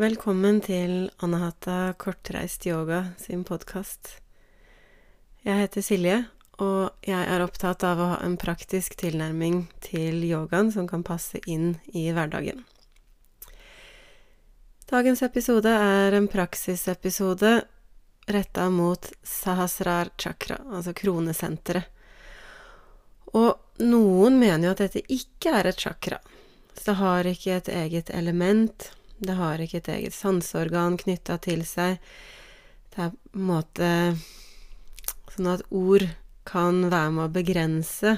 Velkommen til Anahata Kortreist Yoga sin podkast. Jeg heter Silje, og jeg er opptatt av å ha en praktisk tilnærming til yogaen som kan passe inn i hverdagen. Dagens episode er en praksisepisode retta mot Sahasrar chakra, altså kronesenteret. Og noen mener jo at dette ikke er et chakra. Så det har ikke et eget element. Det har ikke et eget sanseorgan knytta til seg. Det er på en måte sånn at ord kan være med å begrense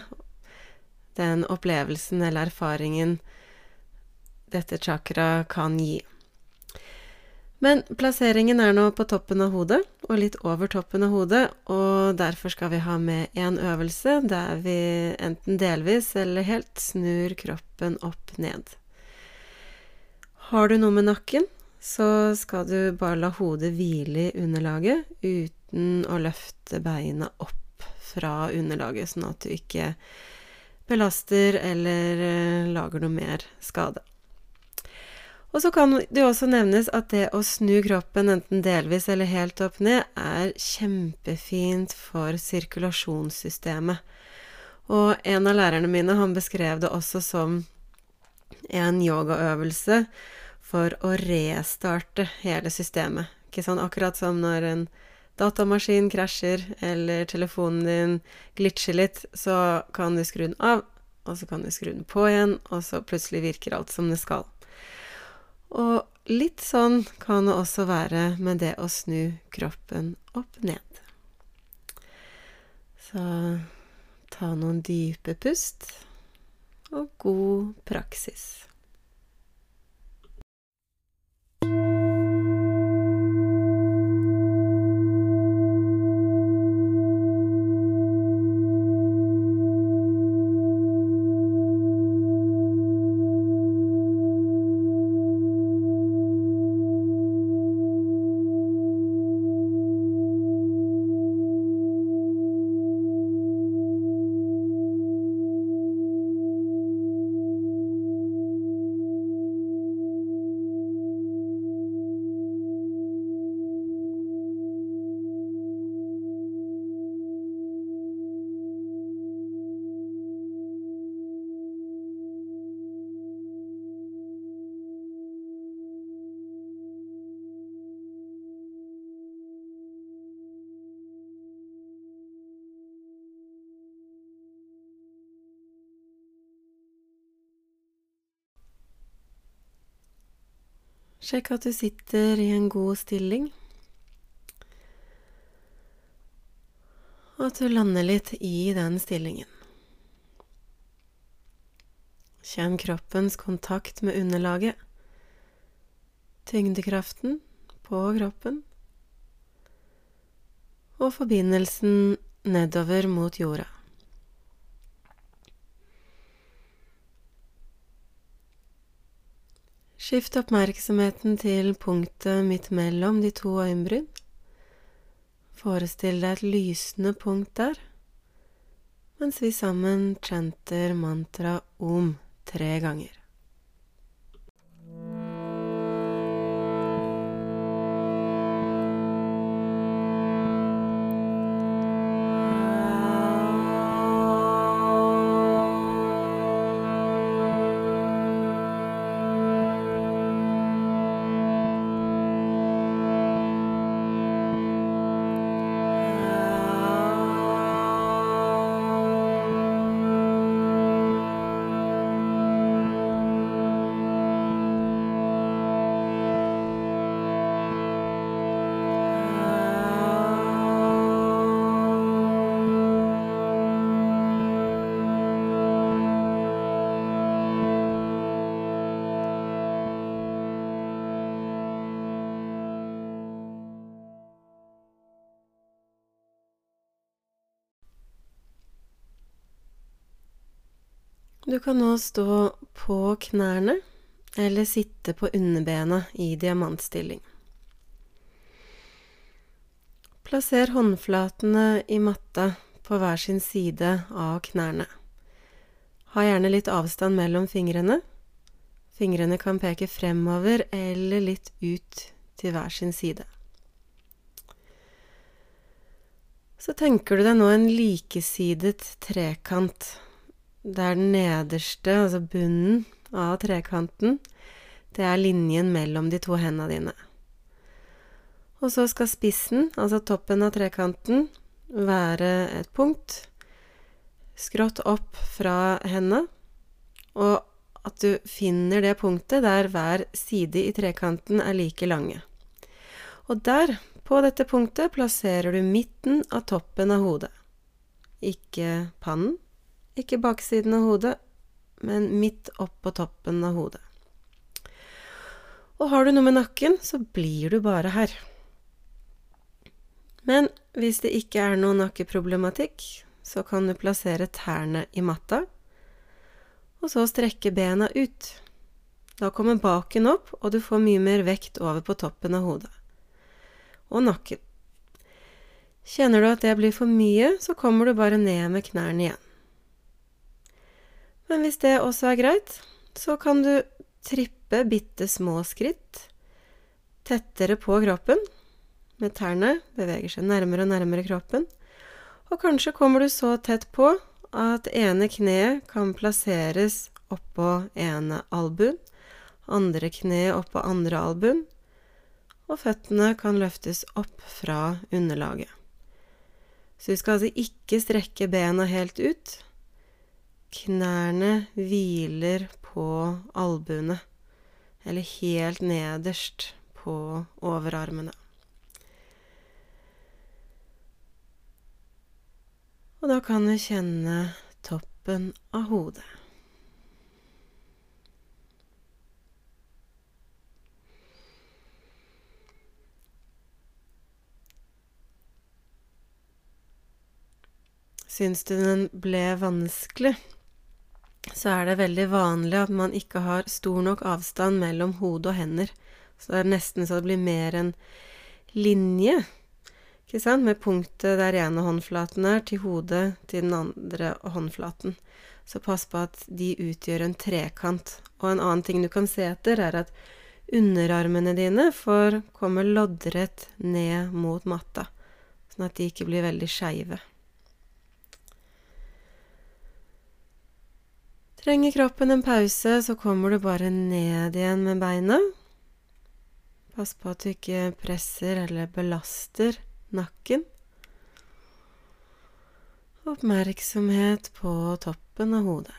den opplevelsen eller erfaringen dette chakra kan gi. Men plasseringen er nå på toppen av hodet, og litt over toppen av hodet, og derfor skal vi ha med en øvelse der vi enten delvis eller helt snur kroppen opp ned. Har du noe med nakken, så skal du bare la hodet hvile i underlaget uten å løfte beina opp fra underlaget, sånn at du ikke belaster eller lager noe mer skade. Og så kan det også nevnes at det å snu kroppen enten delvis eller helt opp ned, er kjempefint for sirkulasjonssystemet. Og en av lærerne mine, han beskrev det også som en yogaøvelse for å restarte hele systemet. Ikke sånn akkurat som når en datamaskin krasjer, eller telefonen din glitcher litt, så kan du skru den av, og så kan du skru den på igjen, og så plutselig virker alt som det skal. Og litt sånn kan det også være med det å snu kroppen opp ned. Så ta noen dype pust, og god praksis. Sjekk at du sitter i en god stilling. Og at du lander litt i den stillingen. Kjenn kroppens kontakt med underlaget. Tyngdekraften på kroppen. Og forbindelsen nedover mot jorda. Skift oppmerksomheten til punktet midt mellom de to øyenbryn. Forestill deg et lysende punkt der, mens vi sammen chanter mantra om tre ganger. Du kan nå stå på knærne eller sitte på underbena i diamantstilling. Plasser håndflatene i matta på hver sin side av knærne. Ha gjerne litt avstand mellom fingrene, Fingrene kan peke fremover eller litt ut til hver sin side. Så tenker du deg nå en likesidet trekant, der den nederste, altså bunnen av trekanten, det er linjen mellom de to hendene dine. Og så skal spissen, altså toppen av trekanten, være et punkt skrått opp fra hendene, og at du finner det punktet der hver side i trekanten er like lange. Og der, på dette punktet, plasserer du midten av toppen av hodet. Ikke pannen, ikke baksiden av hodet, men midt opp på toppen av hodet. Og har du noe med nakken, så blir du bare her. Men hvis det ikke er noe nakkeproblematikk, så kan du plassere tærne i matta og så strekke bena ut. Da kommer baken opp, og du får mye mer vekt over på toppen av hodet. Og nakken. Kjenner du at det blir for mye, så kommer du bare ned med knærne igjen. Men hvis det også er greit, så kan du trippe bitte små skritt tettere på kroppen, med tærne beveger seg nærmere og nærmere kroppen, og kanskje kommer du så tett på at ene kneet kan plasseres oppå ene albuen, andre kneet oppå andre albuen, og føttene kan løftes opp fra underlaget. Så vi skal altså ikke strekke bena helt ut. Knærne hviler på albuene, eller helt nederst på overarmene. Og da kan du kjenne toppen av hodet. Syns du den ble vanskelig, så er det veldig vanlig at man ikke har stor nok avstand mellom hode og hender. Så det er nesten så det blir mer en linje ikke sant? Med punktet der ene håndflaten er, til hodet til den andre håndflaten. Så pass på at de utgjør en trekant. Og en annen ting du kan se etter, er at underarmene dine får komme loddrett ned mot matta, sånn at de ikke blir veldig skeive. Trenger kroppen en pause, så kommer du bare ned igjen med beina. Pass på at du ikke presser eller belaster nakken. Oppmerksomhet på toppen av hodet.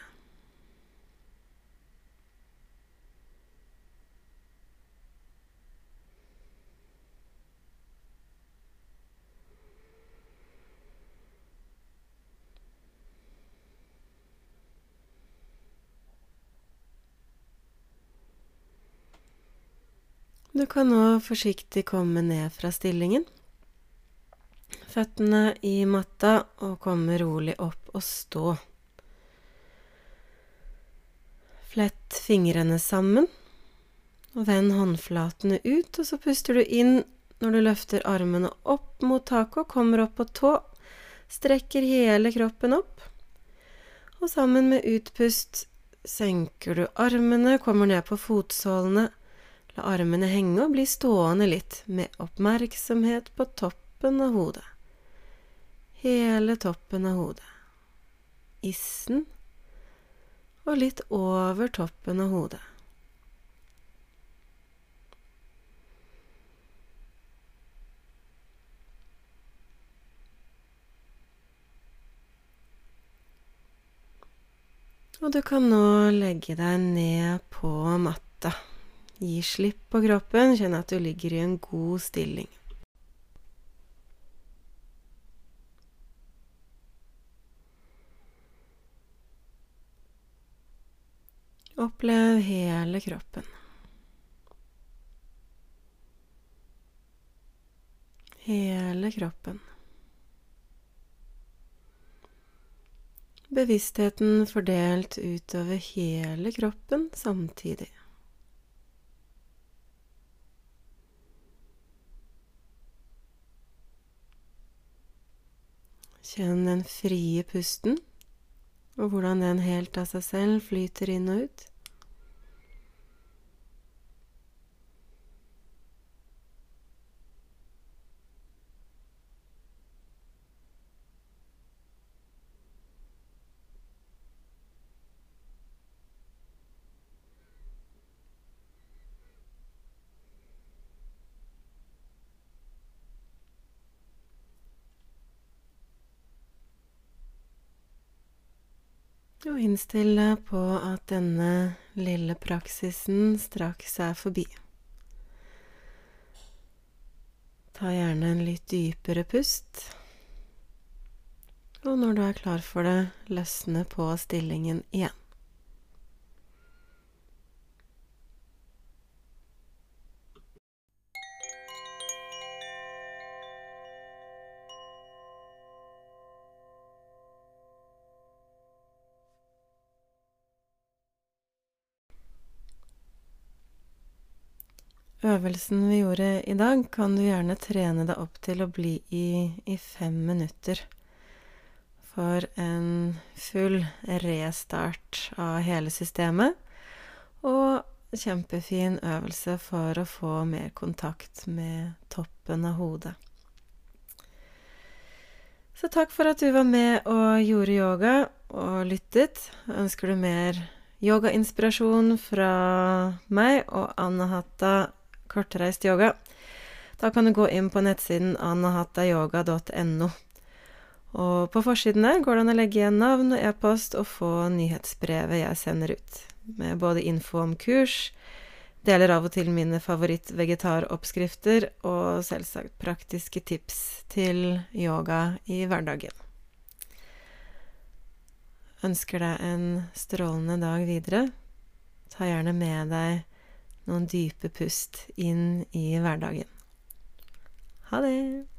Du kan nå forsiktig komme ned fra stillingen. Føttene i matta og komme rolig opp og stå. Flett fingrene sammen og vend håndflatene ut, og så puster du inn når du løfter armene opp mot taket og kommer opp på tå. Strekker hele kroppen opp. Og sammen med utpust senker du armene, kommer ned på fotsålene. La armene henge og bli stående litt, med oppmerksomhet på toppen av hodet hele toppen av hodet. Issen og litt over toppen av hodet. Og du kan nå legge deg ned på matta. Gi slipp på kroppen, kjenn at du ligger i en god stilling. Opplev hele kroppen. Hele kroppen. Bevisstheten fordelt utover hele kroppen samtidig. Kjenn den frie pusten og hvordan den helt av seg selv flyter inn og ut. Og innstill deg på at denne lille praksisen straks er forbi. Ta gjerne en litt dypere pust. Og når du er klar for det, løsne på stillingen igjen. Øvelsen vi gjorde i dag, kan du gjerne trene deg opp til å bli i i fem minutter. For en full restart av hele systemet. Og kjempefin øvelse for å få mer kontakt med toppen av hodet. Så takk for at du var med og gjorde yoga og lyttet. Ønsker du mer yogainspirasjon fra meg og Anne-Hatta kortreist yoga. Da kan du gå inn på nettsiden anahatayoga.no. Og på forsiden der går det an å legge igjen navn og e-post og få nyhetsbrevet jeg sender ut, med både info om kurs, deler av og til mine favoritt-vegetaroppskrifter og selvsagt praktiske tips til yoga i hverdagen. Ønsker deg en strålende dag videre. Ta gjerne med deg noen dype pust inn i hverdagen. Ha det!